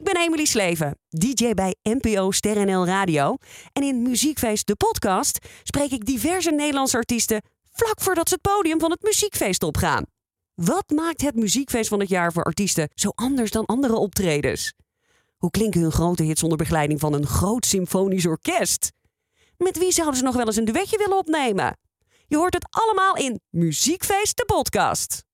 Ik ben Emily Sleven, DJ bij NPO Ster Radio. En in Muziekfeest de podcast spreek ik diverse Nederlandse artiesten vlak voordat ze het podium van het muziekfeest opgaan. Wat maakt het muziekfeest van het jaar voor artiesten zo anders dan andere optredens? Hoe klinken hun grote hits onder begeleiding van een groot symfonisch orkest? Met wie zouden ze nog wel eens een duetje willen opnemen? Je hoort het allemaal in Muziekfeest de podcast.